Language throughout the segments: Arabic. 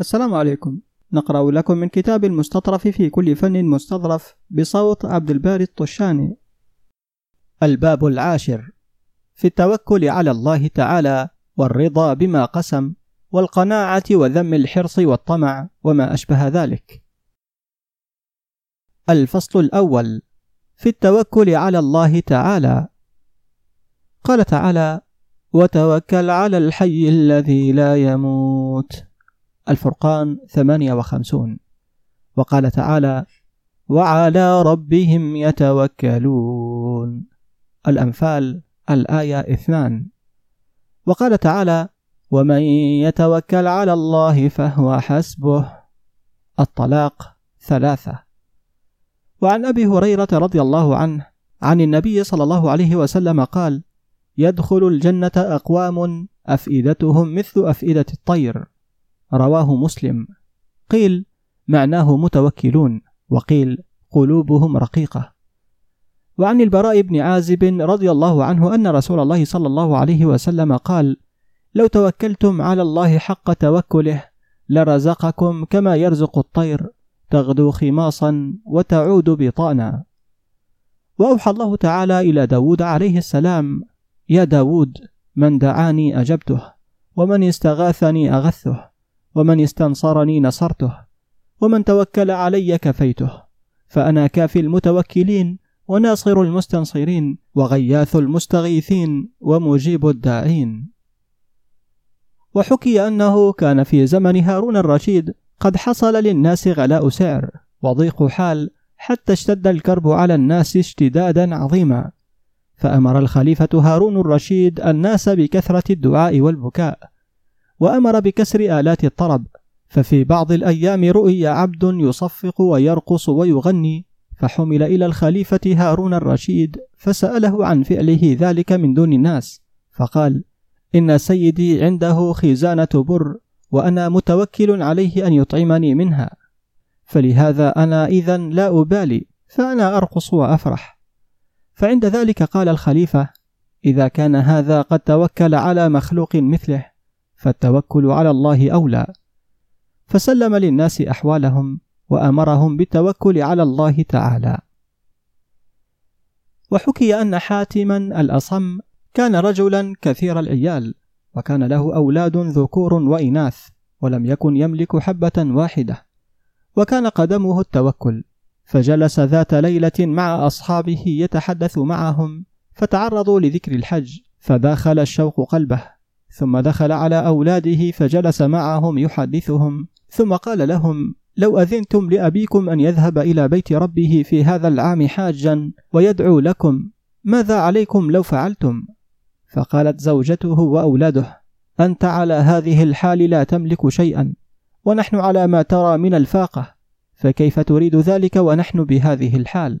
السلام عليكم. نقرأ لكم من كتاب المستطرف في كل فن مستظرف بصوت عبد الباري الطشاني. الباب العاشر. في التوكل على الله تعالى والرضا بما قسم والقناعة وذم الحرص والطمع وما أشبه ذلك. الفصل الأول. في التوكل على الله تعالى. قال تعالى وتوكل على الحي الذي لا يموت الفرقان 58 وقال تعالى وعلى ربهم يتوكلون. الأنفال الآية 2 وقال تعالى ومن يتوكل على الله فهو حسبه. الطلاق ثلاثة. وعن أبي هريرة رضي الله عنه عن النبي صلى الله عليه وسلم قال يدخل الجنة أقوام أفئدتهم مثل أفئدة الطير. رواه مسلم. قيل معناه متوكلون. وقيل قلوبهم رقيقة. وعن البراء بن عازب رضي الله عنه أن رسول الله صلى الله عليه وسلم قال لو توكلتم على الله حق توكله لرزقكم كما يرزق الطير. تغدو خماصا وتعود بطانا. وأوحى الله تعالى إلى داود عليه السلام يا داود من دعاني أجبته ومن استغاثني أغثه ومن استنصرني نصرته ومن توكل علي كفيته فأنا كافي المتوكلين وناصر المستنصرين وغياث المستغيثين ومجيب الداعين. وحكي أنه كان في زمن هارون الرشيد قد حصل للناس غلاء سعر وضيق حال حتى اشتد الكرب على الناس اشتدادا عظيما. فأمر الخليفة هارون الرشيد الناس بكثرة الدعاء والبكاء وأمر بكسر آلات الطرب ففي بعض الأيام رؤي عبد يصفق ويرقص ويغني فحمل إلى الخليفة هارون الرشيد فسأله عن فعله ذلك من دون الناس فقال إن سيدي عنده خزانة بر وأنا متوكل عليه أن يطعمني منها فلهذا أنا إذا لا أبالي فأنا أرقص وأفرح. فعند ذلك قال الخليفة إذا كان هذا قد توكل على مخلوق مثله فالتوكل على الله أولى. فسلم للناس أحوالهم وأمرهم بالتوكل على الله تعالى. وحكي أن حاتما الأصم كان رجلا كثير العيال وكان له أولاد ذكور وإناث ولم يكن يملك حبة واحدة. وكان قدمه التوكل فجلس ذات ليلة مع أصحابه يتحدث معهم فتعرضوا لذكر الحج فداخل الشوق قلبه. ثم دخل على أولاده فجلس معهم يحدثهم. ثم قال لهم لو أذنتم لأبيكم أن يذهب إلى بيت ربه في هذا العام حاجا ويدعو لكم ماذا عليكم لو فعلتم؟ فقالت زوجته وأولاده أنت على هذه الحال لا تملك شيئا ونحن على ما ترى من الفاقة فكيف تريد ذلك ونحن بهذه الحال؟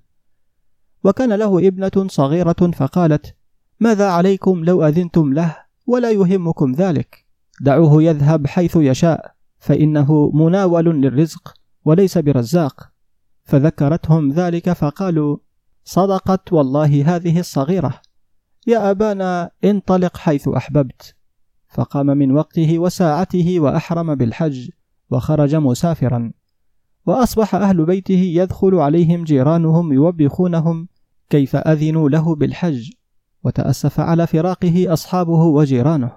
وكان له ابنة صغيرة فقالت ماذا عليكم لو أذنتم له؟ ولا يهمكم ذلك. دعوه يذهب حيث يشاء فإنه مناول للرزق وليس برزاق. فذكرتهم ذلك فقالوا صدقت والله هذه الصغيرة. يا أبانا انطلق حيث أحببت. فقام من وقته وساعته وأحرم بالحج وخرج مسافرا. وأصبح أهل بيته يدخل عليهم جيرانهم يوبخونهم كيف أذنوا له بالحج. وتأسف على فراقه أصحابه وجيرانه.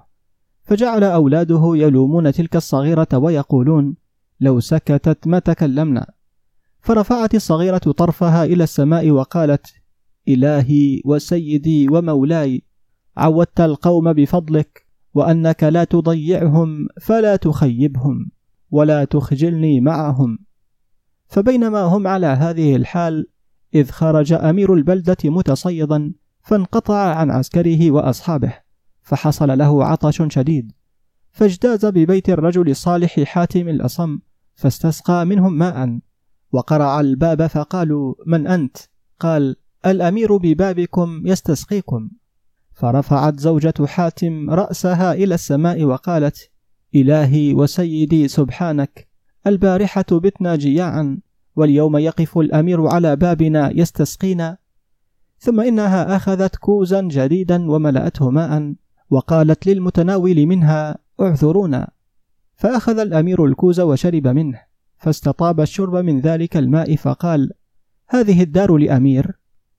فجعل أولاده يلومون تلك الصغيرة ويقولون لو سكتت ما تكلمنا. فرفعت الصغيرة طرفها إلى السماء وقالت إلهي وسيدي ومولاي عودت القوم بفضلك وأنك لا تضيعهم فلا تخيبهم ولا تخجلني معهم. فبينما هم على هذه الحال إذ خرج أمير البلدة متصيدا فانقطع عن عسكره وأصحابه فحصل له عطش شديد. فاجتاز ببيت الرجل الصالح حاتم الأصم فاستسقى منهم ماء. وقرع الباب فقالوا من أنت؟ قال الأمير ببابكم يستسقيكم. فرفعت زوجة حاتم رأسها إلى السماء وقالت إلهي وسيدي سبحانك البارحة بتنا جياعا واليوم يقف الأمير على بابنا يستسقينا ثم إنها أخذت كوزا جديدا وملأته ماء وقالت للمتناول منها اعذرونا. فأخذ الأمير الكوز وشرب منه فاستطاب الشرب من ذلك الماء فقال هذه الدار لأمير.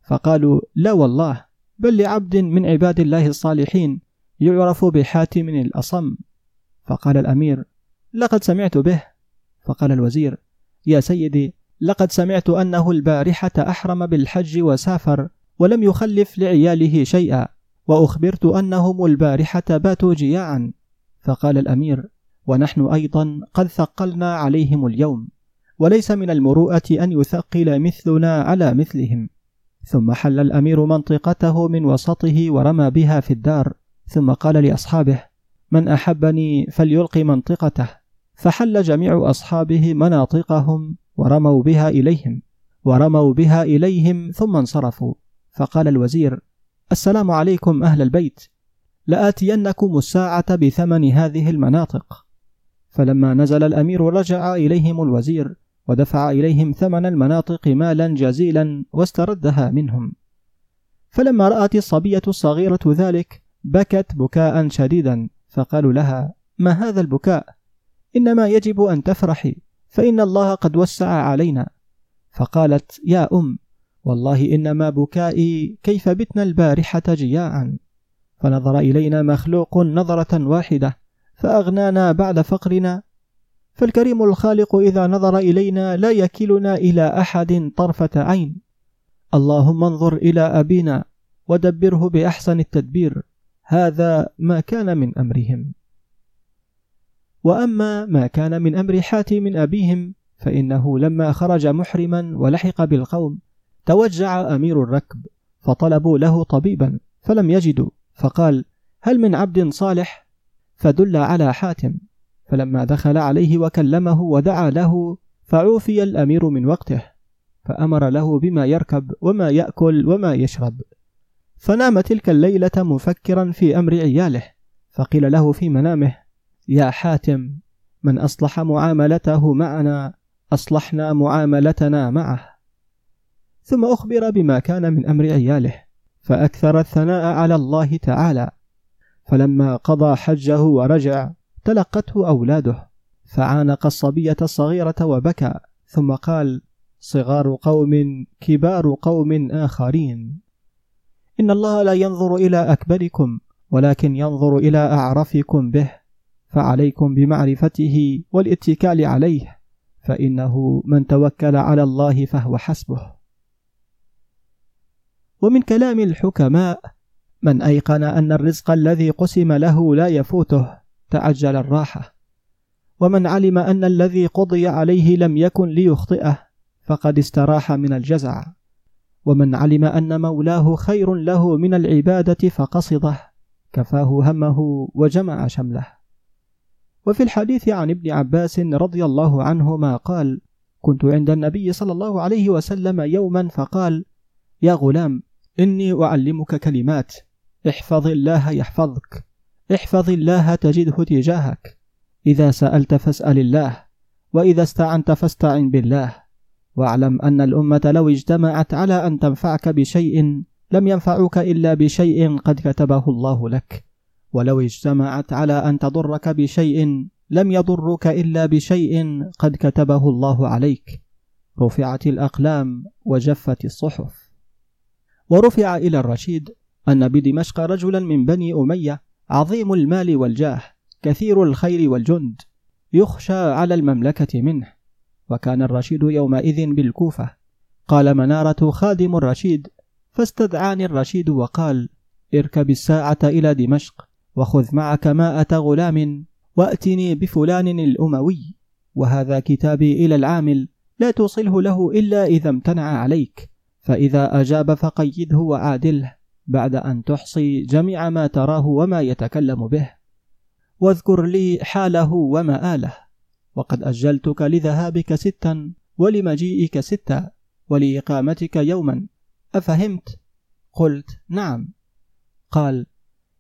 فقالوا لا والله بل لعبد من عباد الله الصالحين يعرف بحاتم الأصم. فقال الأمير لقد سمعت به. فقال الوزير يا سيدي لقد سمعت أنه البارحة أحرم بالحج وسافر ولم يخلف لعياله شيئا وأخبرت أنهم البارحة باتوا جياعا. فقال الأمير ونحن أيضا قد ثقلنا عليهم اليوم وليس من المروءة أن يثقل مثلنا على مثلهم. ثم حل الأمير منطقته من وسطه ورمى بها في الدار. ثم قال لأصحابه من أحبني فليلقي منطقته. فحل جميع أصحابه مناطقهم ورموا بها إليهم ورموا بها إليهم ثم انصرفوا. فقال الوزير السلام عليكم أهل البيت لآتينكم الساعة بثمن هذه المناطق. فلما نزل الأمير رجع إليهم الوزير ودفع إليهم ثمن المناطق مالا جزيلا واستردها منهم. فلما رأت الصبية الصغيرة ذلك بكت بكاء شديدا فقالوا لها ما هذا البكاء؟ إنما يجب أن تفرحي فإن الله قد وسع علينا. فقالت يا أم والله إنما بكائي كيف بتنا البارحة جياعا فنظر إلينا مخلوق نظرة واحدة فأغنانا بعد فقرنا. فالكريم الخالق إذا نظر إلينا لا يكلنا إلى أحد طرفة عين. اللهم انظر إلى أبينا ودبره بأحسن التدبير. هذا ما كان من أمرهم. وأما ما كان من أمر حاتم أبيهم فإنه لما خرج محرما ولحق بالقوم توجع أمير الركب فطلبوا له طبيبا فلم يجدوا. فقال هل من عبد صالح؟ فدل على حاتم. فلما دخل عليه وكلمه ودعا له فعوفي الأمير من وقته فأمر له بما يركب وما يأكل وما يشرب. فنام تلك الليلة مفكرا في أمر عياله فقيل له في منامه يا حاتم من أصلح معاملته معنا أصلحنا معاملتنا معه. ثم أخبر بما كان من أمر عياله فأكثر الثناء على الله تعالى. فلما قضى حجه ورجع تلقته أولاده فعانق الصبية الصغيرة وبكى ثم قال صغار قوم كبار قوم آخرين. إن الله لا ينظر إلى أكبركم ولكن ينظر إلى أعرفكم به فعليكم بمعرفته والاتكال عليه فإنه من توكل على الله فهو حسبه. ومن كلام الحكماء من أيقن أن الرزق الذي قسم له لا يفوته تعجل الراحة. ومن علم أن الذي قضي عليه لم يكن ليخطئه فقد استراح من الجزع. ومن علم أن مولاه خير له من العبادة فقصده كفاه همه وجمع شمله. وفي الحديث عن ابن عباس رضي الله عنهما قال كنت عند النبي صلى الله عليه وسلم يوما فقال يا غلام إني أعلمك كلمات. احفظ الله يحفظك. احفظ الله تجده تجاهك. إذا سألت فاسأل الله وإذا استعنت فاستعن بالله. واعلم أن الأمة لو اجتمعت على أن تنفعك بشيء لم ينفعوك إلا بشيء قد كتبه الله لك. ولو اجتمعت على أن تضرك بشيء لم يضرك إلا بشيء قد كتبه الله عليك. رفعت الأقلام وجفت الصحف. ورفع إلى الرشيد أن بدمشق رجلا من بني أمية عظيم المال والجاه كثير الخير والجند يخشى على المملكة منه. وكان الرشيد يومئذ بالكوفة. قال منارة خادم الرشيد فاستدعاني الرشيد وقال اركب الساعة إلى دمشق وخذ معك ماءة غلام وأتني بفلان الأموي. وهذا كتابي إلى العامل لا توصله له إلا إذا امتنع عليك. فإذا أجاب فقيده وعادله بعد أن تحصي جميع ما تراه وما يتكلم به. واذكر لي حاله ومآله. وقد أجلتك لذهابك ستا ولمجيئك ستا ولإقامتك يوما. أفهمت؟ قلت نعم. قال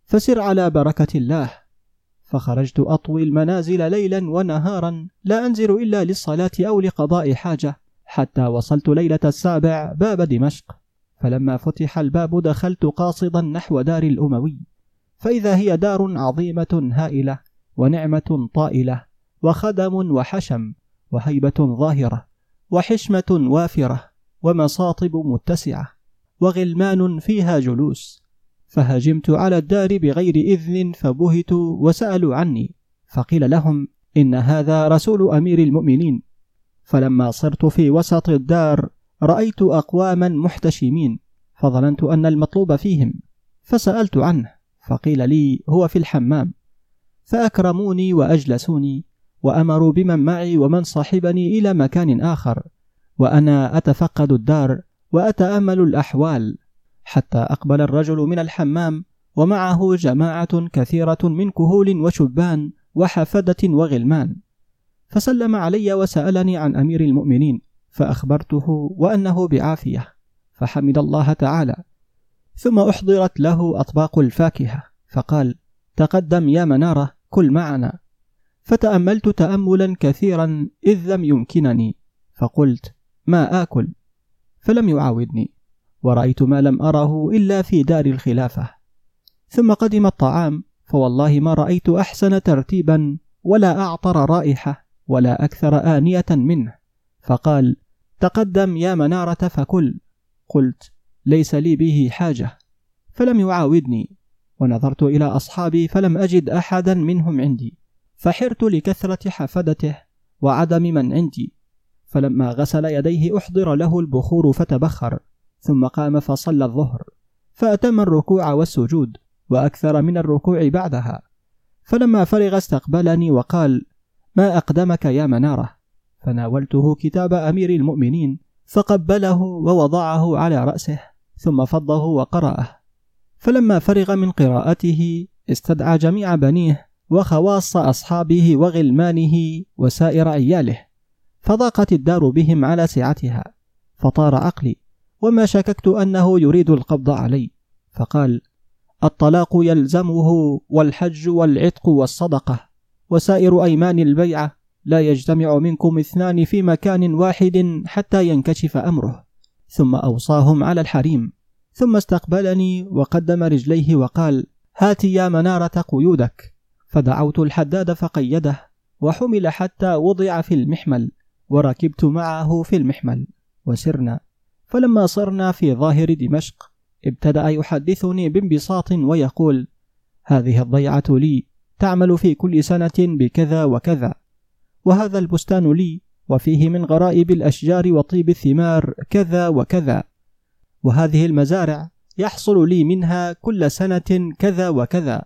فسر على بركة الله. فخرجت أطوي المنازل ليلا ونهارا لا أنزل إلا للصلاة أو لقضاء حاجة. حتى وصلت ليلة السابع باب دمشق فلما فتح الباب دخلت قاصدا نحو دار الأموي فإذا هي دار عظيمة هائلة ونعمة طائلة وخدم وحشم وهيبة ظاهرة وحشمة وافرة ومصاطب متسعة وغلمان فيها جلوس فهجمت على الدار بغير إذن فبهتوا وسألوا عني فقيل لهم إن هذا رسول أمير المؤمنين. فلما صرت في وسط الدار رأيت أقواما محتشمين فظننت أن المطلوب فيهم فسألت عنه فقيل لي هو في الحمام فأكرموني وأجلسوني وأمروا بمن معي ومن صاحبني إلى مكان آخر وأنا أتفقد الدار وأتأمل الأحوال حتى أقبل الرجل من الحمام ومعه جماعة كثيرة من كهول وشبان وحفدة وغلمان. فسلم علي وسألني عن أمير المؤمنين فأخبرته وأنه بعافية فحمد الله تعالى. ثم أحضرت له أطباق الفاكهة فقال تقدم يا منارة كل معنا. فتأملت تأملا كثيرا إذ لم يمكنني فقلت ما آكل؟ فلم يعاودني ورأيت ما لم أره إلا في دار الخلافة. ثم قدم الطعام فوالله ما رأيت أحسن ترتيبا ولا أعطر رائحة. ولا أكثر آنية منه. فقال تقدم يا منارة فكل. قلت ليس لي به حاجة. فلم يعاودني. ونظرت إلى أصحابي فلم أجد أحدا منهم عندي. فحرت لكثرة حفدته وعدم من عندي. فلما غسل يديه أحضر له البخور فتبخر. ثم قام فصلى الظهر. فأتم الركوع والسجود وأكثر من الركوع بعدها. فلما فرغ استقبلني وقال ما أقدمك يا منارة. فناولته كتاب أمير المؤمنين فقبله ووضعه على رأسه ثم فضه وقرأه. فلما فرغ من قراءته استدعى جميع بنيه وخواص أصحابه وغلمانه وسائر عياله. فضاقت الدار بهم على سعتها. فطار عقلي وما شككت أنه يريد القبض علي. فقال الطلاق يلزمه والحج والعتق والصدقة. وسائر أيمان البيعة لا يجتمع منكم اثنان في مكان واحد حتى ينكشف أمره. ثم أوصاهم على الحريم. ثم استقبلني وقدم رجليه وقال هات يا منارة قيودك. فدعوت الحداد فقيده وحمل حتى وضع في المحمل وركبت معه في المحمل وسرنا. فلما صرنا في ظاهر دمشق ابتدأ يحدثني بانبساط ويقول هذه الضيعة لي. تعمل في كل سنة بكذا وكذا. وهذا البستان لي وفيه من غرائب الأشجار وطيب الثمار كذا وكذا. وهذه المزارع يحصل لي منها كل سنة كذا وكذا.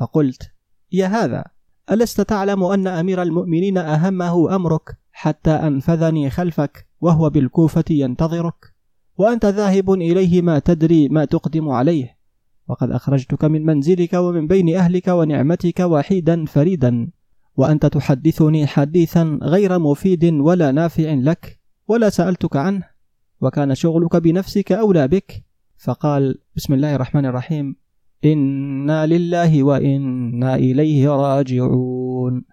فقلت يا هذا ألست تعلم أن أمير المؤمنين أهمه أمرك حتى أنفذني خلفك وهو بالكوفة ينتظرك؟ وأنت ذاهب إليه ما تدري ما تقدم عليه. وقد أخرجتك من منزلك ومن بين أهلك ونعمتك وحيدا فريدا وأنت تحدثني حديثا غير مفيد ولا نافع لك ولا سألتك عنه وكان شغلك بنفسك أولى بك. فقال بسم الله الرحمن الرحيم إنا لله وإنا إليه راجعون.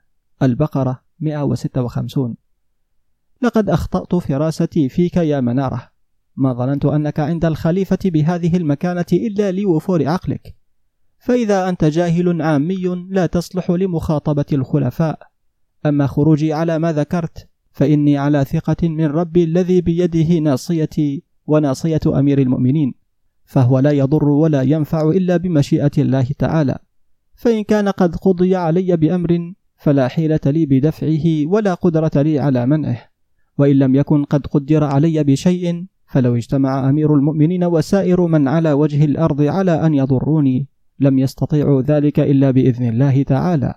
البقرة 156 لقد أخطأت فراستي فيك يا منارة. ما ظننت أنك عند الخليفة بهذه المكانة إلا لوفور عقلك. فإذا أنت جاهل عامي لا تصلح لمخاطبة الخلفاء. أما خروجي على ما ذكرت فإني على ثقة من ربي الذي بيده ناصيتي وناصية أمير المؤمنين. فهو لا يضر ولا ينفع إلا بمشيئة الله تعالى. فإن كان قد قضي علي بأمر فلا حيلة لي بدفعه ولا قدرة لي على منعه. وإن لم يكن قد قدر علي بشيء فلو اجتمع أمير المؤمنين وسائر من على وجه الأرض على أن يضروني لم يستطيعوا ذلك إلا بإذن الله تعالى.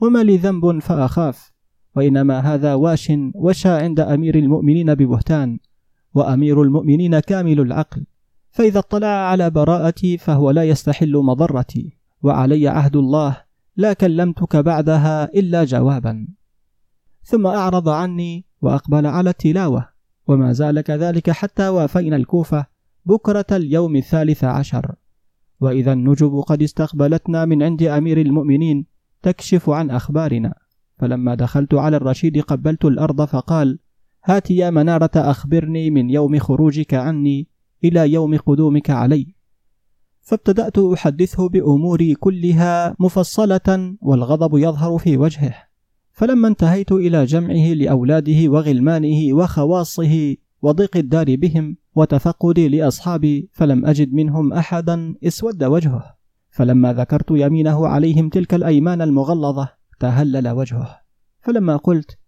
وما لي ذنب فأخاف. وإنما هذا واش وشى عند أمير المؤمنين ببهتان. وأمير المؤمنين كامل العقل. فإذا اطلع على براءتي فهو لا يستحل مضرتي. وعلي عهد الله لا كلمتك بعدها إلا جوابا. ثم أعرض عني وأقبل على التلاوة. وما زال كذلك حتى وافينا الكوفة بكرة اليوم الثالث عشر. وإذا النجب قد استقبلتنا من عند أمير المؤمنين تكشف عن أخبارنا. فلما دخلت على الرشيد قبلت الأرض فقال هات يا منارة أخبرني من يوم خروجك عني إلى يوم قدومك علي. فابتدأت أحدثه بأموري كلها مفصلة والغضب يظهر في وجهه. فلما انتهيت إلى جمعه لأولاده وغلمانه وخواصه وضيق الدار بهم وتفقدي لأصحابي فلم أجد منهم أحدا اسود وجهه. فلما ذكرت يمينه عليهم تلك الأيمان المغلظة تهلل وجهه. فلما قلت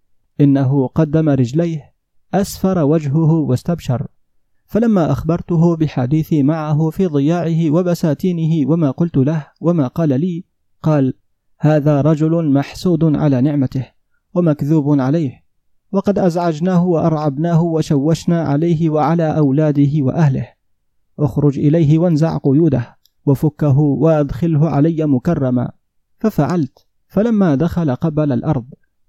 إنه قدم رجليه أسفر وجهه واستبشر. فلما أخبرته بحديثي معه في ضياعه وبساتينه وما قلت له وما قال لي قال هذا رجل محسود على نعمته ومكذوب عليه وقد أزعجناه وأرعبناه وشوشنا عليه وعلى أولاده وأهله. اخرج إليه وانزع قيوده وفكه وأدخله علي مكرما. ففعلت فلما دخل قبل الأرض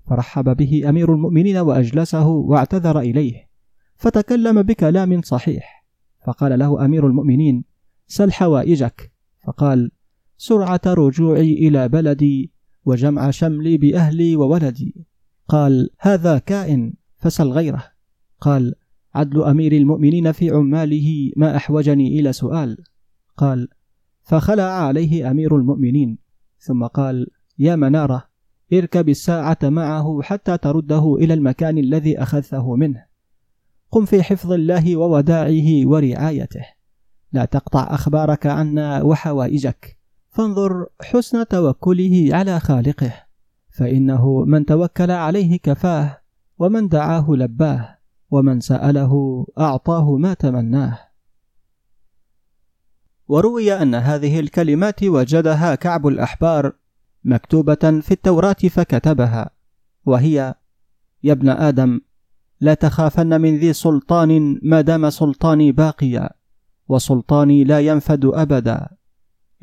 فرحب به أمير المؤمنين وأجلسه واعتذر إليه فتكلم بكلام صحيح. فقال له أمير المؤمنين سل حوائجك. فقال سرعة رجوعي إلى بلدي وجمع شملي بأهلي وولدي. قال هذا كائن فسل غيره. قال عدل أمير المؤمنين في عماله ما أحوجني إلى سؤال. قال فخلع عليه أمير المؤمنين. ثم قال يا منارة اركب الساعة معه حتى ترده إلى المكان الذي أخذته منه. قم في حفظ الله ووداعه ورعايته. لا تقطع أخبارك عنا وحوائجك. فانظر حسن توكله على خالقه فإنه من توكل عليه كفاه ومن دعاه لباه ومن سأله أعطاه ما تمناه. وروي أن هذه الكلمات وجدها كعب الأحبار مكتوبة في التوراة فكتبها وهي يا ابن آدم لا تخافن من ذي سلطان ما دام سلطاني باقيا وسلطاني لا ينفد أبدا.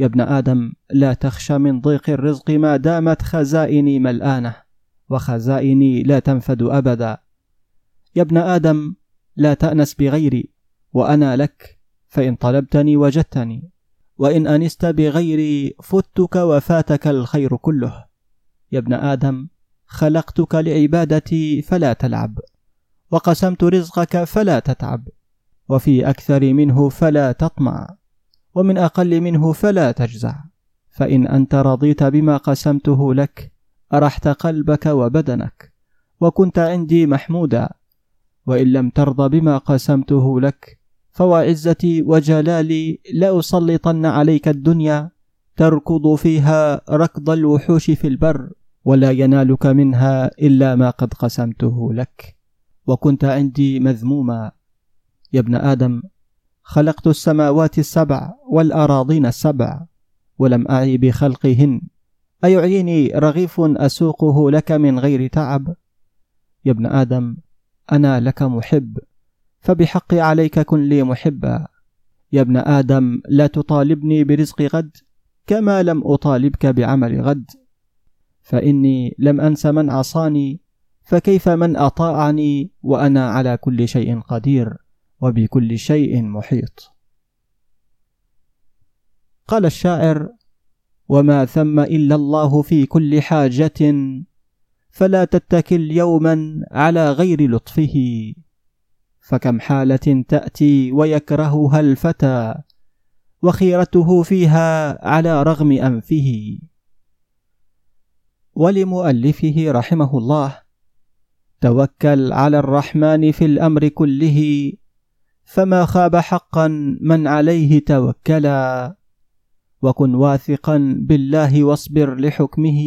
يا ابن آدم لا تخشى من ضيق الرزق ما دامت خزائني ملآنة وخزائني لا تنفد أبدا. يا ابن آدم لا تأنس بغيري وأنا لك فإن طلبتني وجدتني وإن أنست بغيري فتك وفاتك الخير كله. يا ابن آدم خلقتك لعبادتي فلا تلعب وقسمت رزقك فلا تتعب وفي أكثر منه فلا تطمع. ومن أقل منه فلا تجزع. فإن أنت رضيت بما قسمته لك أرحت قلبك وبدنك وكنت عندي محمودا. وإن لم ترضى بما قسمته لك فوعزتي وجلالي لأسلطن عليك الدنيا تركض فيها ركض الوحوش في البر ولا ينالك منها إلا ما قد قسمته لك. وكنت عندي مذموما. يا ابن آدم خلقت السماوات السبع والأراضين السبع ولم أعي بخلقهن. أيعيني رغيف أسوقه لك من غير تعب. يا ابن آدم أنا لك محب فبحقي عليك كن لي محبا. يا ابن آدم لا تطالبني برزق غد كما لم أطالبك بعمل غد. فإني لم أنس من عصاني فكيف من أطاعني وأنا على كل شيء قدير؟ وبكل شيء محيط. قال الشاعر وما ثم إلا الله في كل حاجة فلا تتكل يوما على غير لطفه. فكم حالة تأتي ويكرهها الفتى وخيرته فيها على رغم أنفه. ولمؤلفه رحمه الله توكل على الرحمن في الأمر كله فما خاب حقا من عليه توكلا وكن واثقا بالله واصبر لحكمه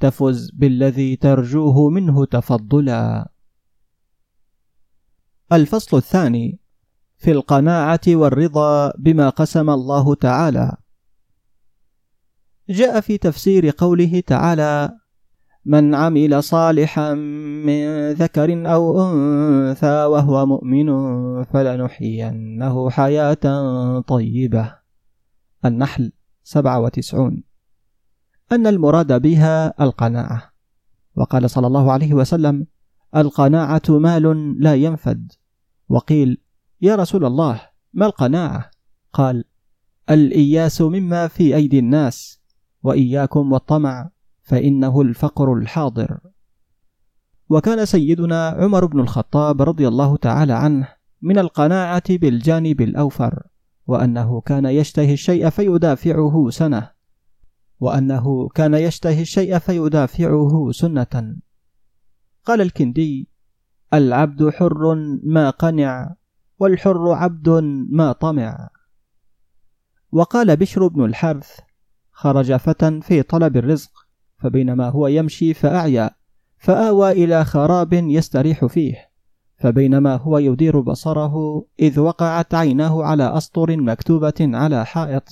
تفز بالذي ترجوه منه تفضلا. الفصل الثاني في القناعة والرضا بما قسم الله تعالى. جاء في تفسير قوله تعالى من عمل صالحا من ذكر أو أنثى وهو مؤمن فلنحيينه حياة طيبة. النحل سبعة وتسعون. أن المراد بها القناعة. وقال صلى الله عليه وسلم القناعة مال لا ينفد. وقيل يا رسول الله ما القناعة؟ قال الإياس مما في أيدي الناس وإياكم والطمع. فإنه الفقر الحاضر. وكان سيدنا عمر بن الخطاب رضي الله تعالى عنه من القناعة بالجانب الأوفر وأنه كان يشتهي الشيء فيدافعه سنة وأنه كان يشتهي الشيء فيدافعه سنة. قال الكندي العبد حر ما قنع والحر عبد ما طمع. وقال بشر بن الحرث خرج فتى في طلب الرزق فبينما هو يمشي فأعيا فآوى إلى خراب يستريح فيه. فبينما هو يدير بصره إذ وقعت عيناه على أسطر مكتوبة على حائط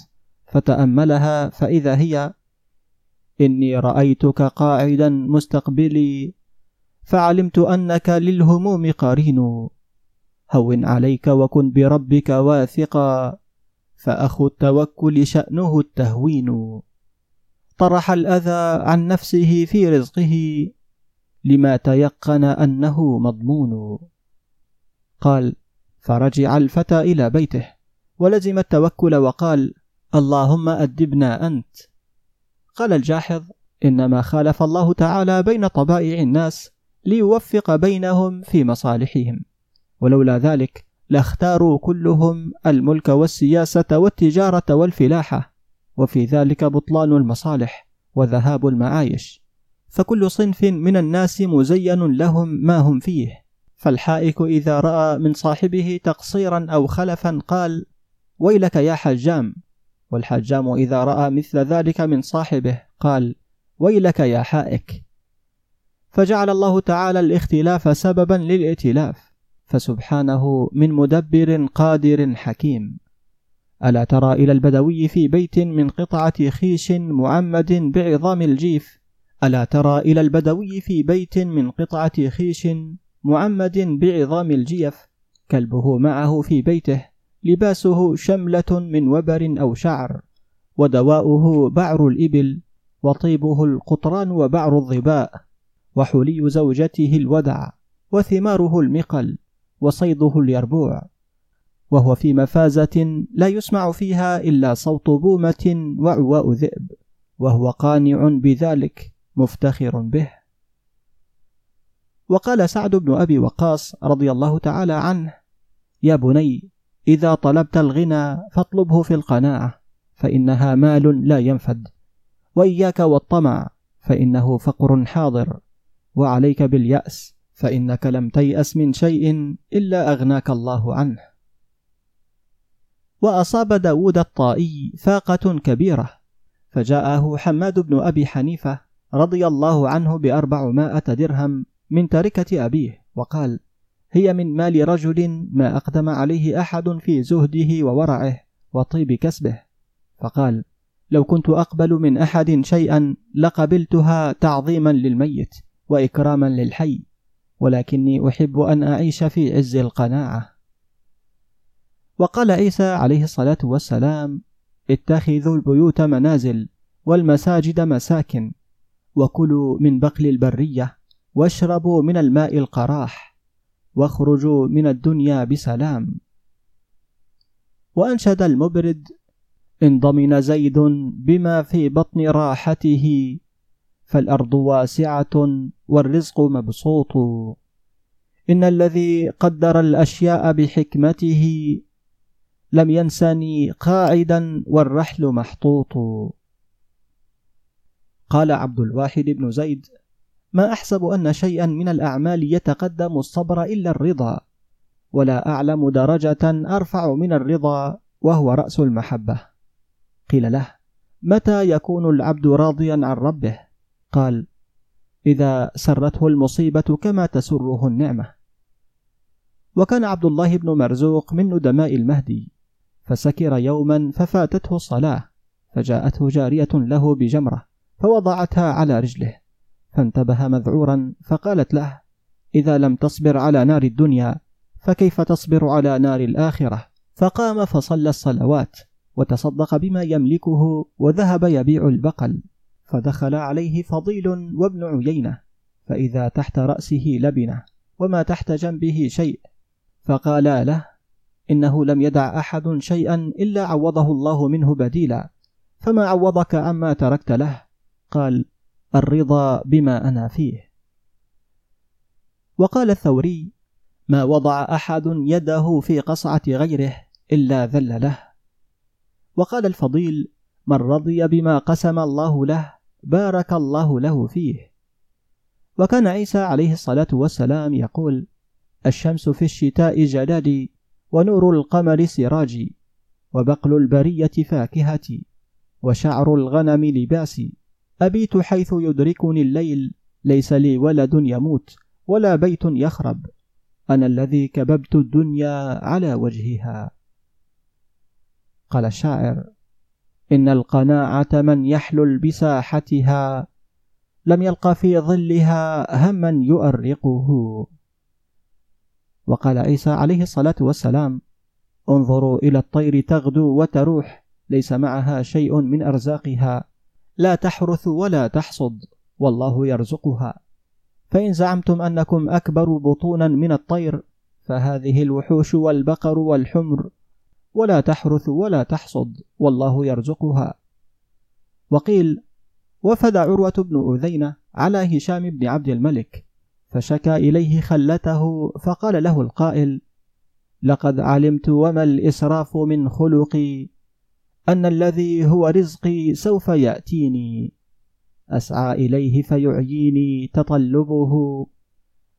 فتأملها فإذا هي إني رأيتك قاعدا مستقبلي فعلمت أنك للهموم قرين. هون عليك وكن بربك واثقا فأخو التوكل شأنه التهوين. طرح الأذى عن نفسه في رزقه لما تيقن أنه مضمون. قال فرجع الفتى إلى بيته ولزم التوكل وقال اللهم أدبنا أنت. قال الجاحظ إنما خالف الله تعالى بين طبائع الناس ليوفق بينهم في مصالحهم. ولولا ذلك لاختاروا كلهم الملك والسياسة والتجارة والفلاحة. وفي ذلك بطلان المصالح وذهاب المعايش. فكل صنف من الناس مزين لهم ما هم فيه. فالحائك إذا رأى من صاحبه تقصيرا أو خلفا قال ويلك يا حجام. والحجام إذا رأى مثل ذلك من صاحبه قال ويلك يا حائك. فجعل الله تعالى الاختلاف سببا للائتلاف. فسبحانه من مدبر قادر حكيم. ألا ترى إلى البدوي في بيت من قطعة خيش معمد بعظام الجيف؟ ألا ترى إلى البدوي في بيت من قطعة خيش معمد بعظام الجيف؟ كلبه معه في بيته لباسه شملة من وبر أو شعر ودواؤه بعر الإبل وطيبه القطران وبعر الظباء وحلي زوجته الودع وثماره المقل وصيده اليربوع. وهو في مفازة لا يسمع فيها إلا صوت بومة وعواء ذئب وهو قانع بذلك مفتخر به. وقال سعد بن أبي وقاص رضي الله تعالى عنه يا بني إذا طلبت الغنى فاطلبه في القناعة فإنها مال لا ينفد. وإياك والطمع فإنه فقر حاضر. وعليك باليأس فإنك لم تيأس من شيء إلا أغناك الله عنه. وأصاب داود الطائي فاقة كبيرة فجاءه حماد بن أبي حنيفة رضي الله عنه بأربعمائة درهم من تركة أبيه وقال هي من مال رجل ما أقدم عليه أحد في زهده وورعه وطيب كسبه فقال لو كنت أقبل من أحد شيئا لقبلتها تعظيما للميت وإكراما للحي ولكني أحب أن أعيش في عز القناعة وقال عيسى عليه الصلاة والسلام اتخذوا البيوت منازل والمساجد مساكن وكلوا من بقل البرية واشربوا من الماء القراح واخرجوا من الدنيا بسلام. وأنشد المبرد إن ضمن زيد بما في بطن راحته فالأرض واسعة والرزق مبسوط. إن الذي قدر الأشياء بحكمته لم ينسني قاعدا والرحل محطوط. قال عبد الواحد بن زيد ما أحسب أن شيئا من الأعمال يتقدم الصبر إلا الرضا ولا أعلم درجة أرفع من الرضا وهو رأس المحبة. قيل له متى يكون العبد راضيا عن ربه؟ قال إذا سرته المصيبة كما تسره النعمة. وكان عبد الله بن مرزوق من ندماء المهدي. فسكر يوما ففاتته الصلاة فجاءته جارية له بجمرة فوضعتها على رجله فانتبه مذعورا فقالت له إذا لم تصبر على نار الدنيا فكيف تصبر على نار الآخرة؟ فقام فصلى الصلوات وتصدق بما يملكه وذهب يبيع البقل فدخل عليه فضيل وابن عيينة فإذا تحت رأسه لبنة وما تحت جنبه شيء فقالا له إنه لم يدع أحد شيئا إلا عوضه الله منه بديلا. فما عوضك عما تركت له؟ قال الرضا بما أنا فيه. وقال الثوري ما وضع أحد يده في قصعة غيره إلا ذل له. وقال الفضيل من رضي بما قسم الله له بارك الله له فيه. وكان عيسى عليه الصلاة والسلام يقول الشمس في الشتاء جلالي ونور القمر سراجي وبقل البرية فاكهتي وشعر الغنم لباسي أبيت حيث يدركني الليل ليس لي ولد يموت ولا بيت يخرب. أنا الذي كببت الدنيا على وجهها. قال الشاعر إن القناعة من يحلل بساحتها لم يلق في ظلها هما يؤرقه. وقال عيسى عليه الصلاة والسلام انظروا إلى الطير تغدو وتروح ليس معها شيء من أرزاقها. لا تحرث ولا تحصد والله يرزقها. فإن زعمتم أنكم أكبر بطونا من الطير فهذه الوحوش والبقر والحمر ولا تحرث ولا تحصد والله يرزقها. وقيل وفد عروة بن أذينة على هشام بن عبد الملك فشكى إليه خلته فقال له القائل لقد علمت وما الإسراف من خلقي أن الذي هو رزقي سوف يأتيني أسعى إليه فيعييني تطلبه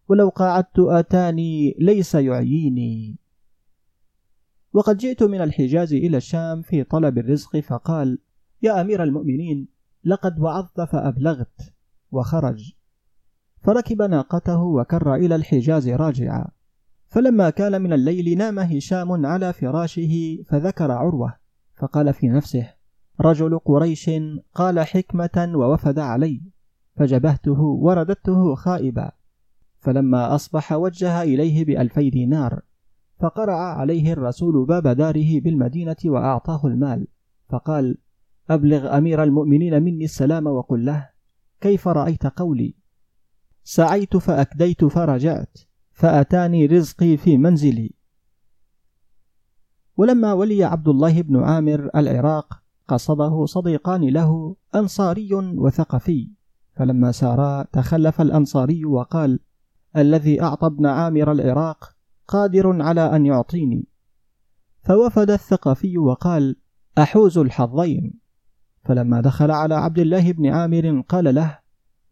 ولو قعدت أتاني ليس يعييني. وقد جئت من الحجاز إلى الشام في طلب الرزق فقال يا أمير المؤمنين لقد وعظت فأبلغت وخرج. فركب ناقته وكر إلى الحجاز راجعا. فلما كان من الليل نام هشام على فراشه فذكر عروة فقال في نفسه رجل قريش قال حكمة ووفد علي فجبهته ورددته خائبا. فلما أصبح وجه إليه بألفي دينار فقرع عليه الرسول باب داره بالمدينة وأعطاه المال فقال أبلغ أمير المؤمنين مني السلام وقل له كيف رأيت قولي؟ سعيت فأكديت فرجعت فأتاني رزقي في منزلي. ولما ولي عبد الله بن عامر العراق قصده صديقان له أنصاري وثقفي. فلما سارا تخلف الأنصاري وقال الذي أعطى ابن عامر العراق قادر على أن يعطيني. فوفد الثقفي وقال أحوز الحظين. فلما دخل على عبد الله بن عامر قال له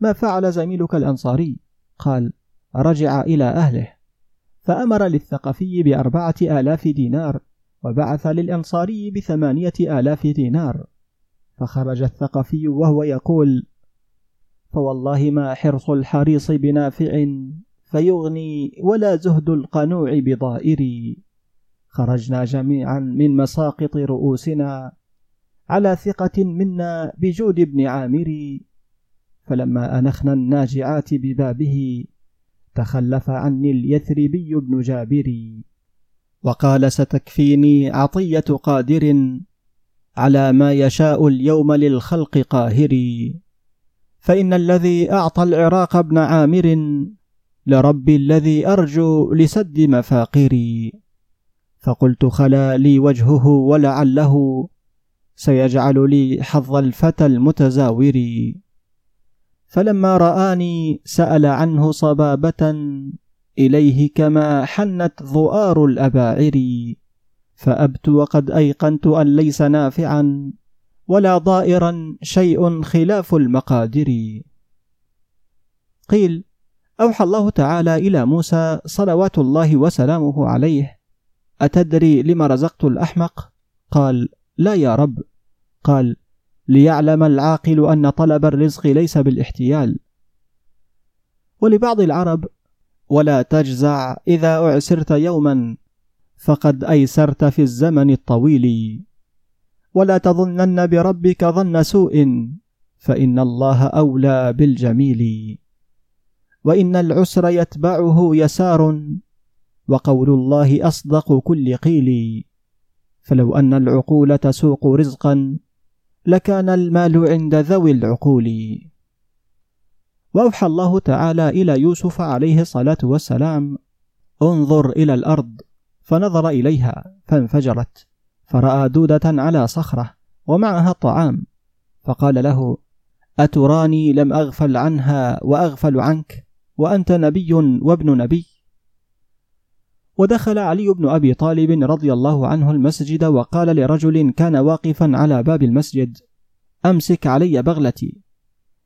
ما فعل زميلك الأنصاري؟ قال رجع إلى أهله. فأمر للثقفي بأربعة آلاف دينار وبعث للأنصاري بثمانية آلاف دينار. فخرج الثقفي وهو يقول فوالله ما حرص الحريص بنافع فيغني ولا زهد القنوع بضائري. خرجنا جميعا من مساقط رؤوسنا على ثقة منا بجود ابن عامر فلما أنخنا الناجعات ببابه تخلف عني اليثربي بن جابر. وقال ستكفيني عطية قادر على ما يشاء اليوم للخلق قاهري فإن الذي أعطى العراق ابن عامر لربي الذي أرجو لسد مفاقري فقلت خلا لي وجهه ولعله سيجعل لي حظ الفتى المتزاور. فلما رآني سأل عنه صبابة إليه كما حنت ظؤار الأباعر فأبت وقد أيقنت أن ليس نافعا ولا ضائرا شيء خلاف المقادر قيل أوحى الله تعالى إلى موسى صلوات الله وسلامه عليه أتدري لم رزقت الأحمق؟ قال لا يا رب قال ليعلم العاقل أن طلب الرزق ليس بالاحتيال. ولبعض العرب ولا تجزع إذا أعسرت يوما فقد أيسرت في الزمن الطويل. ولا تظنن بربك ظن سوء فإن الله أولى بالجميل. وإن العسر يتبعه يسار وقول الله أصدق كل قيل. فلو أن العقول تسوق رزقا لكان المال عند ذوي العقول. وأوحى الله تعالى إلى يوسف عليه الصلاة والسلام انظر إلى الأرض. فنظر إليها فانفجرت. فرأى دودة على صخرة ومعها الطعام فقال له أتراني لم أغفل عنها وأغفل عنك؟ وأنت نبي وابن نبي؟ ودخل علي بن أبي طالب رضي الله عنه المسجد وقال لرجل كان واقفا على باب المسجد أمسك علي بغلتي.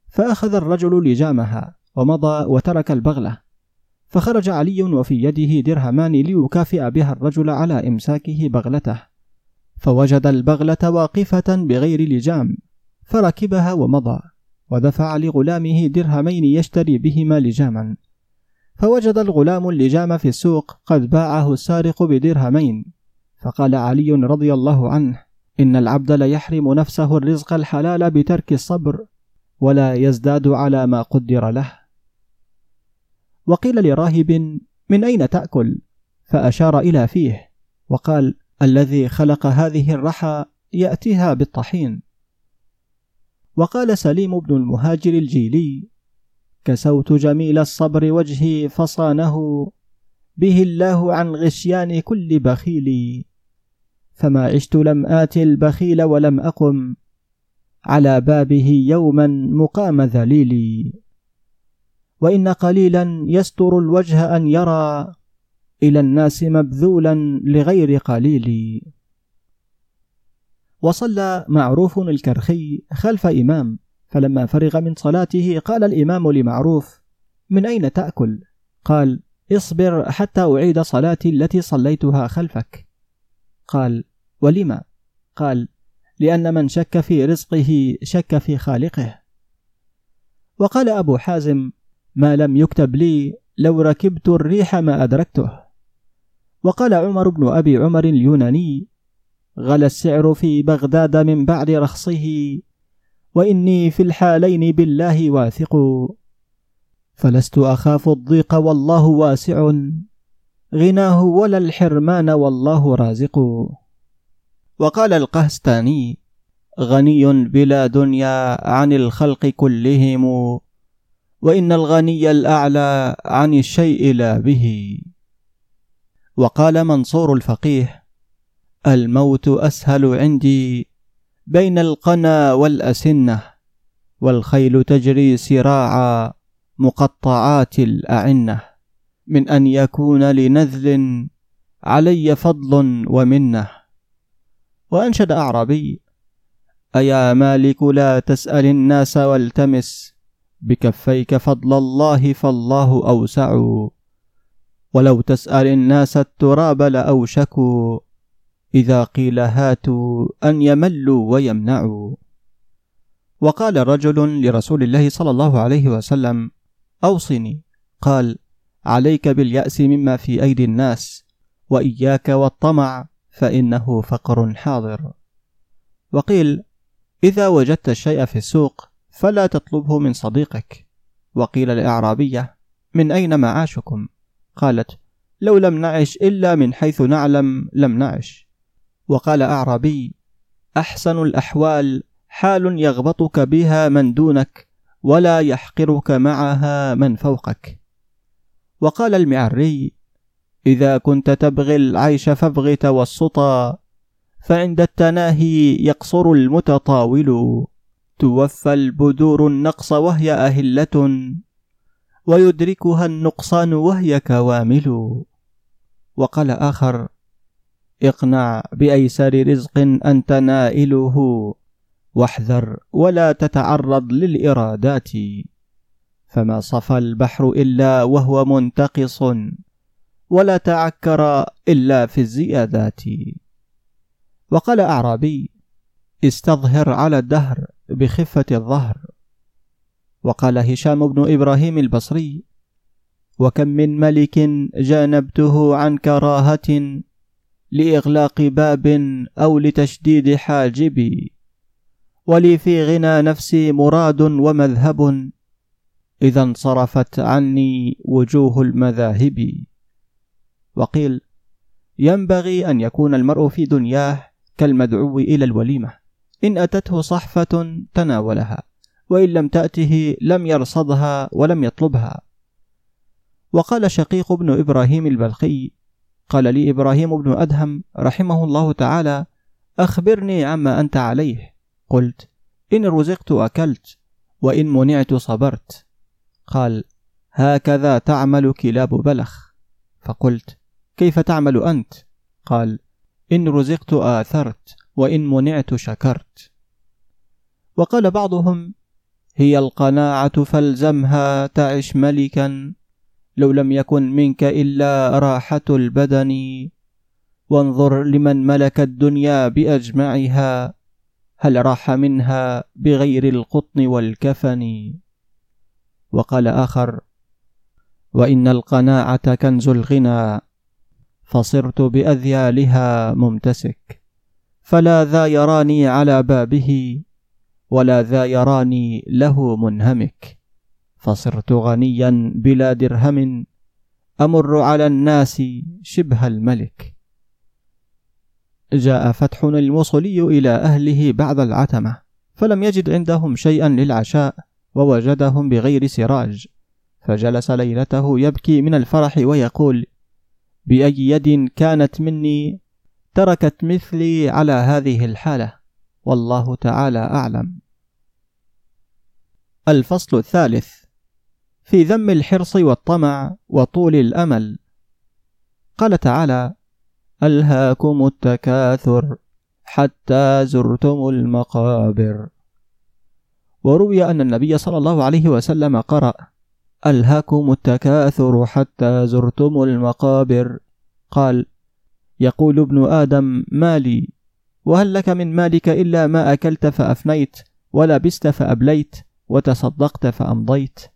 فأخذ الرجل لجامها ومضى وترك البغلة. فخرج علي وفي يده درهمان ليكافئ بها الرجل على إمساكه بغلته. فوجد البغلة واقفة بغير لجام. فركبها ومضى ودفع لغلامه درهمين يشتري بهما لجاما. فوجد الغلام اللجام في السوق قد باعه السارق بدرهمين. فقال علي رضي الله عنه إن العبد ليحرم نفسه الرزق الحلال بترك الصبر ولا يزداد على ما قدر له. وقيل لراهب من أين تأكل؟ فأشار إلى فيه وقال الذي خلق هذه الرحى يأتيها بالطحين. وقال سليم بن المهاجر الجيلي كسوت جميل الصبر وجهي فصانه به الله عن غشيان كل بخيل فما عشت لم آت البخيل ولم أقم على بابه يوما مقام ذليلي. وإن قليلا يستر الوجه أن يرى إلى الناس مبذولا لغير قليل وصلى معروف الكرخي خلف إمام. فلما فرغ من صلاته قال الإمام لمعروف من أين تأكل؟ قال اصبر حتى أعيد صلاتي التي صليتها خلفك قال ولما؟ قال لأن من شك في رزقه شك في خالقه وقال أبو حازم ما لم يكتب لي لو ركبت الريح ما أدركته وقال عمر بن أبي عمر اليوناني غلى السعر في بغداد من بعد رخصه وإني في الحالين بالله واثق. فلست أخاف الضيق والله واسع. غناه ولا الحرمان والله رازق. وقال القهستاني غني بلا دنيا عن الخلق كلهم وإن الغني الأعلى عن الشيء لا به. وقال منصور الفقيه الموت أسهل عندي بين القنا والأسنة والخيل تجري سراعا مقطعات الأعنة. من أن يكون لنذل علي فضل ومنة. وأنشد أعرابي أيا مالك لا تسأل الناس والتمس. بكفيك فضل الله فالله أوسع. ولو تسأل الناس التراب لأوشكوا. إذا قيل هاتوا أن يملوا ويمنعوا. وقال رجل لرسول الله صلى الله عليه وسلم أوصني. قال عليك باليأس مما في أيدي الناس وإياك والطمع فإنه فقر حاضر. وقيل إذا وجدت الشيء في السوق فلا تطلبه من صديقك. وقيل لأعرابية من أين معاشكم؟ قالت لو لم نعش إلا من حيث نعلم لم نعش. وقال أعرابي أحسن الأحوال حال يغبطك بها من دونك ولا يحقرك معها من فوقك. وقال المعري إذا كنت تبغي العيش فابغ توسطا فعند التناهي يقصر المتطاول. توفى البدور النقص وهي أهلة ويدركها النقصان وهي كوامل. وقال آخر اقنع بأيسر رزق أنت نائله. واحذر ولا تتعرض للإرادات. فما صفى البحر إلا وهو منتقص ولا تعكر إلا في الزيادات. وقال أعرابي استظهر على الدهر بخفة الظهر. وقال هشام بن إبراهيم البصري وكم من ملك جانبته عن كراهة لإغلاق باب أو لتشديد حاجب ولي في غنى نفسي مراد ومذهب إذا انصرفت عني وجوه المذاهب. وقيل ينبغي أن يكون المرء في دنياه كالمدعو إلى الوليمة. إن أتته صحفة تناولها وإن لم تأته لم يرصدها ولم يطلبها. وقال شقيق بن إبراهيم البلخي قال لي إبراهيم بن أدهم رحمه الله تعالى أخبرني عما أنت عليه. قلت إن رزقت أكلت وإن منعت صبرت. قال هكذا تعمل كلاب بلخ. فقلت كيف تعمل أنت؟ قال إن رزقت آثرت وإن منعت شكرت. وقال بعضهم هي القناعة فالزمها تعش ملكا لو لم يكن منك إلا راحة البدن. وانظر لمن ملك الدنيا بأجمعها هل راح منها بغير القطن والكفن؟ وقال آخر وإن القناعة كنز الغنى فصرت بأذيالها ممتسك. فلا ذا يراني على بابه ولا ذا يراني له منهمك. فصرت غنيا بلا درهم أمر على الناس شبه الملك. جاء فتح الموصلي إلى أهله بعد العتمة فلم يجد عندهم شيئا للعشاء ووجدهم بغير سراج. فجلس ليلته يبكي من الفرح ويقول بأي يد كانت مني تركت مثلي على هذه الحالة؟ والله تعالى أعلم. الفصل الثالث في ذم الحرص والطمع وطول الأمل. قال تعالى ألهاكم التكاثر حتى زرتم المقابر. وروي أن النبي صلى الله عليه وسلم قرأ ألهاكم التكاثر حتى زرتم المقابر. قال يقول ابن آدم مالي. وهل لك من مالك إلا ما أكلت فأفنيت ولبست فأبليت وتصدقت فأمضيت.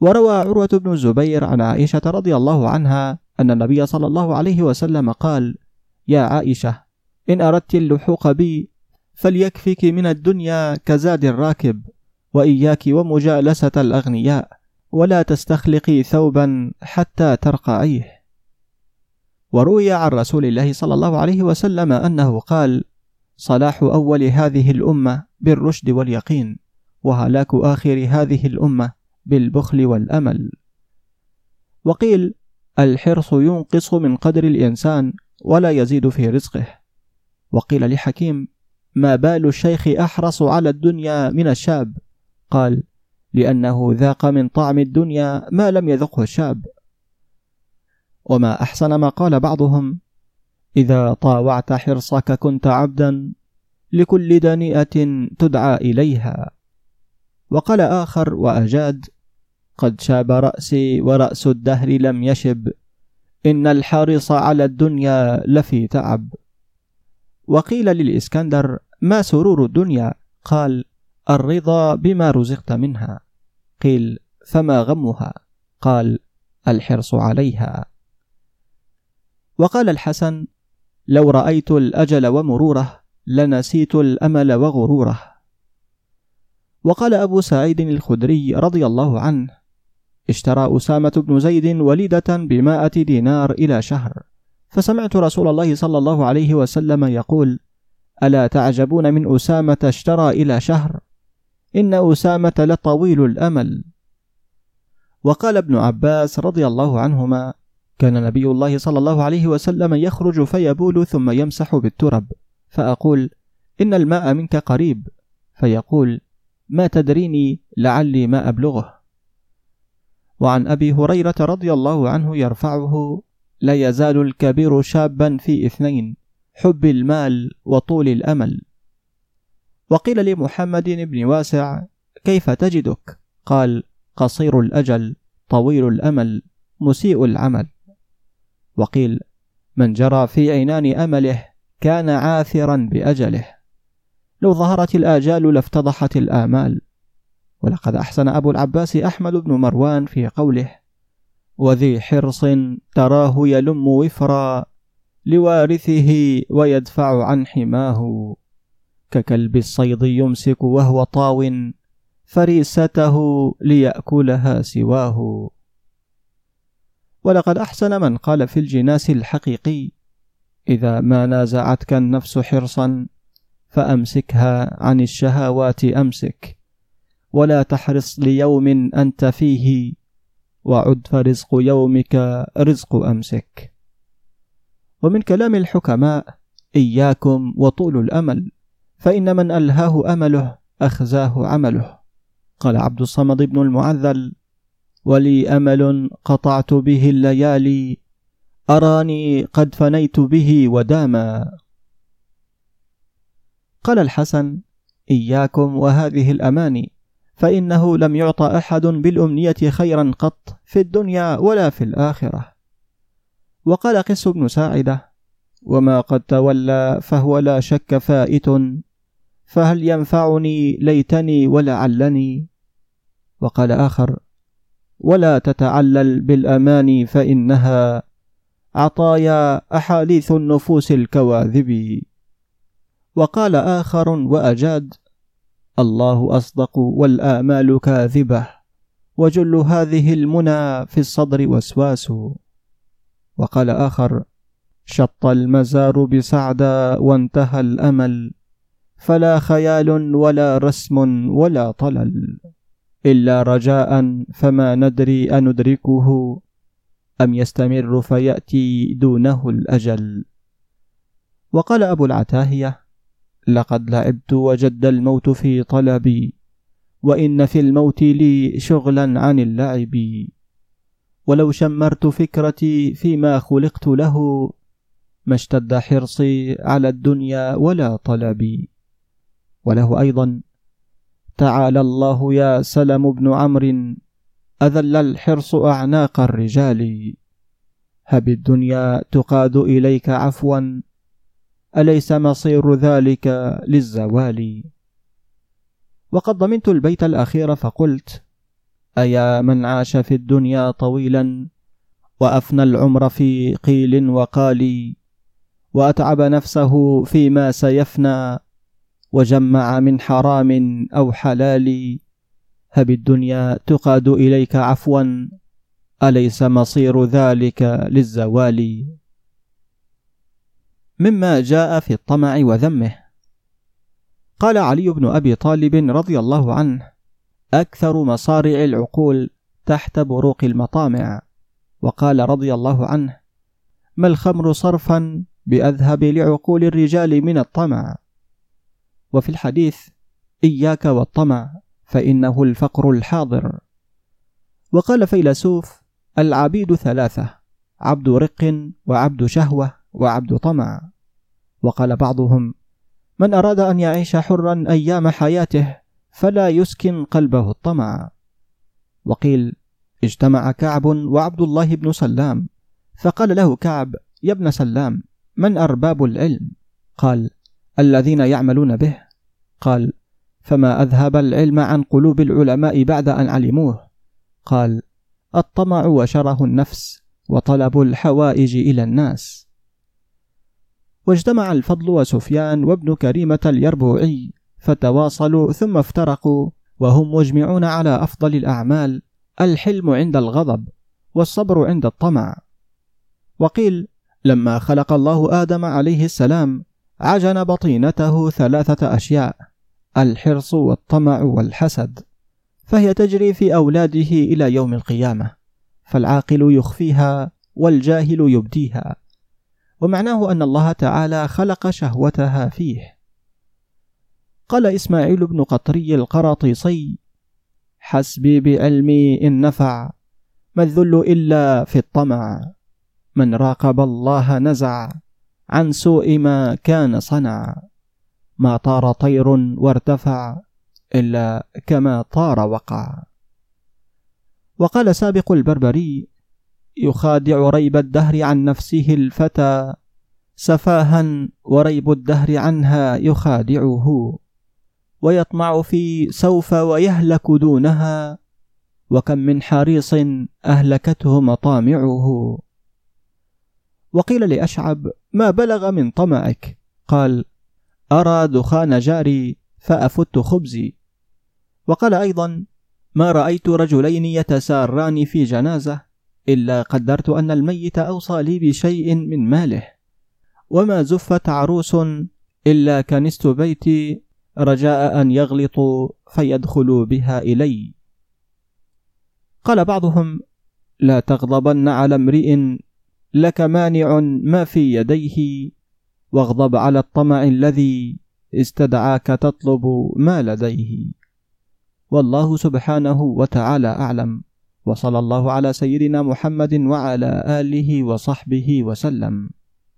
وروى عروة بن الزبير عن عائشة رضي الله عنها أن النبي صلى الله عليه وسلم قال يا عائشة إن أردت اللحوق بي فليكفك من الدنيا كزاد الراكب وإياك ومجالسة الأغنياء ولا تستخلقي ثوبا حتى ترقعيه وروي عن رسول الله صلى الله عليه وسلم أنه قال صلاح أول هذه الأمة بالرشد واليقين وهلاك آخر هذه الأمة بالبخل والأمل. وقيل الحرص ينقص من قدر الإنسان ولا يزيد في رزقه. وقيل لحكيم ما بال الشيخ أحرص على الدنيا من الشاب؟ قال لأنه ذاق من طعم الدنيا ما لم يذقه الشاب. وما أحسن ما قال بعضهم إذا طاوعت حرصك كنت عبدا لكل دنيئة تدعى إليها. وقال آخر وأجاد قد شاب رأسي ورأس الدهر لم يشب. إن الحارص على الدنيا لفي تعب. وقيل للإسكندر ما سرور الدنيا؟ قال الرضا بما رزقت منها. قيل فما غمها؟ قال الحرص عليها. وقال الحسن لو رأيت الأجل ومروره لنسيت الأمل وغروره. وقال أبو سعيد الخدري رضي الله عنه اشترى أسامة بن زيد وليدة بمائة دينار إلى شهر. فسمعت رسول الله صلى الله عليه وسلم يقول ألا تعجبون من أسامة اشترى إلى شهر؟ إن أسامة لطويل الأمل. وقال ابن عباس رضي الله عنهما كان نبي الله صلى الله عليه وسلم يخرج فيبول ثم يمسح بالترب. فأقول إن الماء منك قريب. فيقول ما تدريني لعلي ما أبلغه. وعن أبي هريرة رضي الله عنه يرفعه لا يزال الكبير شابا في إثنين حب المال وطول الأمل. وقيل لمحمد بن واسع كيف تجدك؟ قال قصير الأجل طويل الأمل مسيء العمل. وقيل من جرى في عنان أمله كان عاثرا بأجله. لو ظهرت الآجال لافتضحت الآمال. ولقد أحسن أبو العباس أحمد بن مروان في قوله وذي حرص تراه يلم وفرا لوارثه ويدفع عن حماه. ككلب الصيد يمسك وهو طاو فريسته ليأكلها سواه. ولقد أحسن من قال في الجناس الحقيقي إذا ما نازعتك النفس حرصا فأمسكها عن الشهوات أمسك. ولا تحرص ليوم أنت فيه وعد فرزق يومك رزق أمسك. ومن كلام الحكماء إياكم وطول الأمل فإن من ألهاه أمله أخزاه عمله. قال عبد الصمد بن المعذل ولي أمل قطعت به الليالي أراني قد فنيت به وداما. قال الحسن إياكم وهذه الأماني فإنه لم يعط أحد بالأمنية خيرا قط في الدنيا ولا في الآخرة. وقال قس بن ساعدة وما قد تولى فهو لا شك فائت فهل ينفعني ليتني ولعلني؟ وقال آخر ولا تتعلل بالأماني فإنها عطايا أحاديث النفوس الكواذب. وقال آخر وأجاد الله أصدق والآمال كاذبة وجل هذه المنى في الصدر وسواس. وقال آخر شط المزار بسعدا وانتهى الأمل فلا خيال ولا رسم ولا طلل. إلا رجاء فما ندري أندركه أم يستمر فيأتي دونه الأجل. وقال أبو العتاهية لقد لعبت وجد الموت في طلبي وإن في الموت لي شغلا عن اللعب. ولو شمرت فكرتي فيما خلقت له ما اشتد حرصي على الدنيا ولا طلبي. وله أيضا تعالى الله يا سلم بن عمرو أذل الحرص أعناق الرجال. هب الدنيا تقاد إليك عفوا أليس مصير ذلك للزوال؟ وقد ضمنت البيت الأخير فقلت أيا من عاش في الدنيا طويلا وأفنى العمر في قيل وقال وأتعب نفسه فيما سيفنى وجمع من حرام أو حلال هب الدنيا تقاد إليك عفوا أليس مصير ذلك للزوال؟ مما جاء في الطمع وذمه. قال علي بن أبي طالب رضي الله عنه أكثر مصارع العقول تحت بروق المطامع. وقال رضي الله عنه ما الخمر صرفا بأذهب لعقول الرجال من الطمع. وفي الحديث إياك والطمع فإنه الفقر الحاضر. وقال فيلسوف العبيد ثلاثة عبد رق وعبد شهوة. وعبد طمع. وقال بعضهم من أراد أن يعيش حرا أيام حياته فلا يسكن قلبه الطمع. وقيل اجتمع كعب وعبد الله بن سلام. فقال له كعب يا ابن سلام من أرباب العلم؟ قال الذين يعملون به. قال فما أذهب العلم عن قلوب العلماء بعد أن علموه؟ قال الطمع وشره النفس وطلب الحوائج إلى الناس. واجتمع الفضل وسفيان وابن كريمة اليربوعي فتواصلوا ثم افترقوا وهم مجمعون على أفضل الأعمال الحلم عند الغضب والصبر عند الطمع. وقيل لما خلق الله آدم عليه السلام عجن بطينته ثلاثة أشياء الحرص والطمع والحسد. فهي تجري في أولاده إلى يوم القيامة فالعاقل يخفيها والجاهل يبديها. ومعناه أن الله تعالى خلق شهوتها فيه. قال إسماعيل بن قطري القراطيسي حسبي بعلمي إن نفع ما الذل إلا في الطمع. من راقب الله نزع عن سوء ما كان صنع. ما طار طير وارتفع إلا كما طار وقع. وقال سابق البربري يخادع ريب الدهر عن نفسه الفتى سفاها وريب الدهر عنها يخادعه. ويطمع في سوف ويهلك دونها وكم من حريص أهلكته مطامعه. وقيل لأشعب ما بلغ من طمعك؟ قال أرى دخان جاري فأفت خبزي. وقال أيضا ما رأيت رجلين يتساران في جنازة. إلا قدرت أن الميت أوصى لي بشيء من ماله. وما زفت عروس إلا كنست بيتي رجاء أن يغلطوا فيدخلوا بها إلي. قال بعضهم لا تغضبن على امرئ لك مانع ما في يديه واغضب على الطمع الذي استدعاك تطلب ما لديه. والله سبحانه وتعالى أعلم. وصلى الله على سيدنا محمد وعلى آله وصحبه وسلم.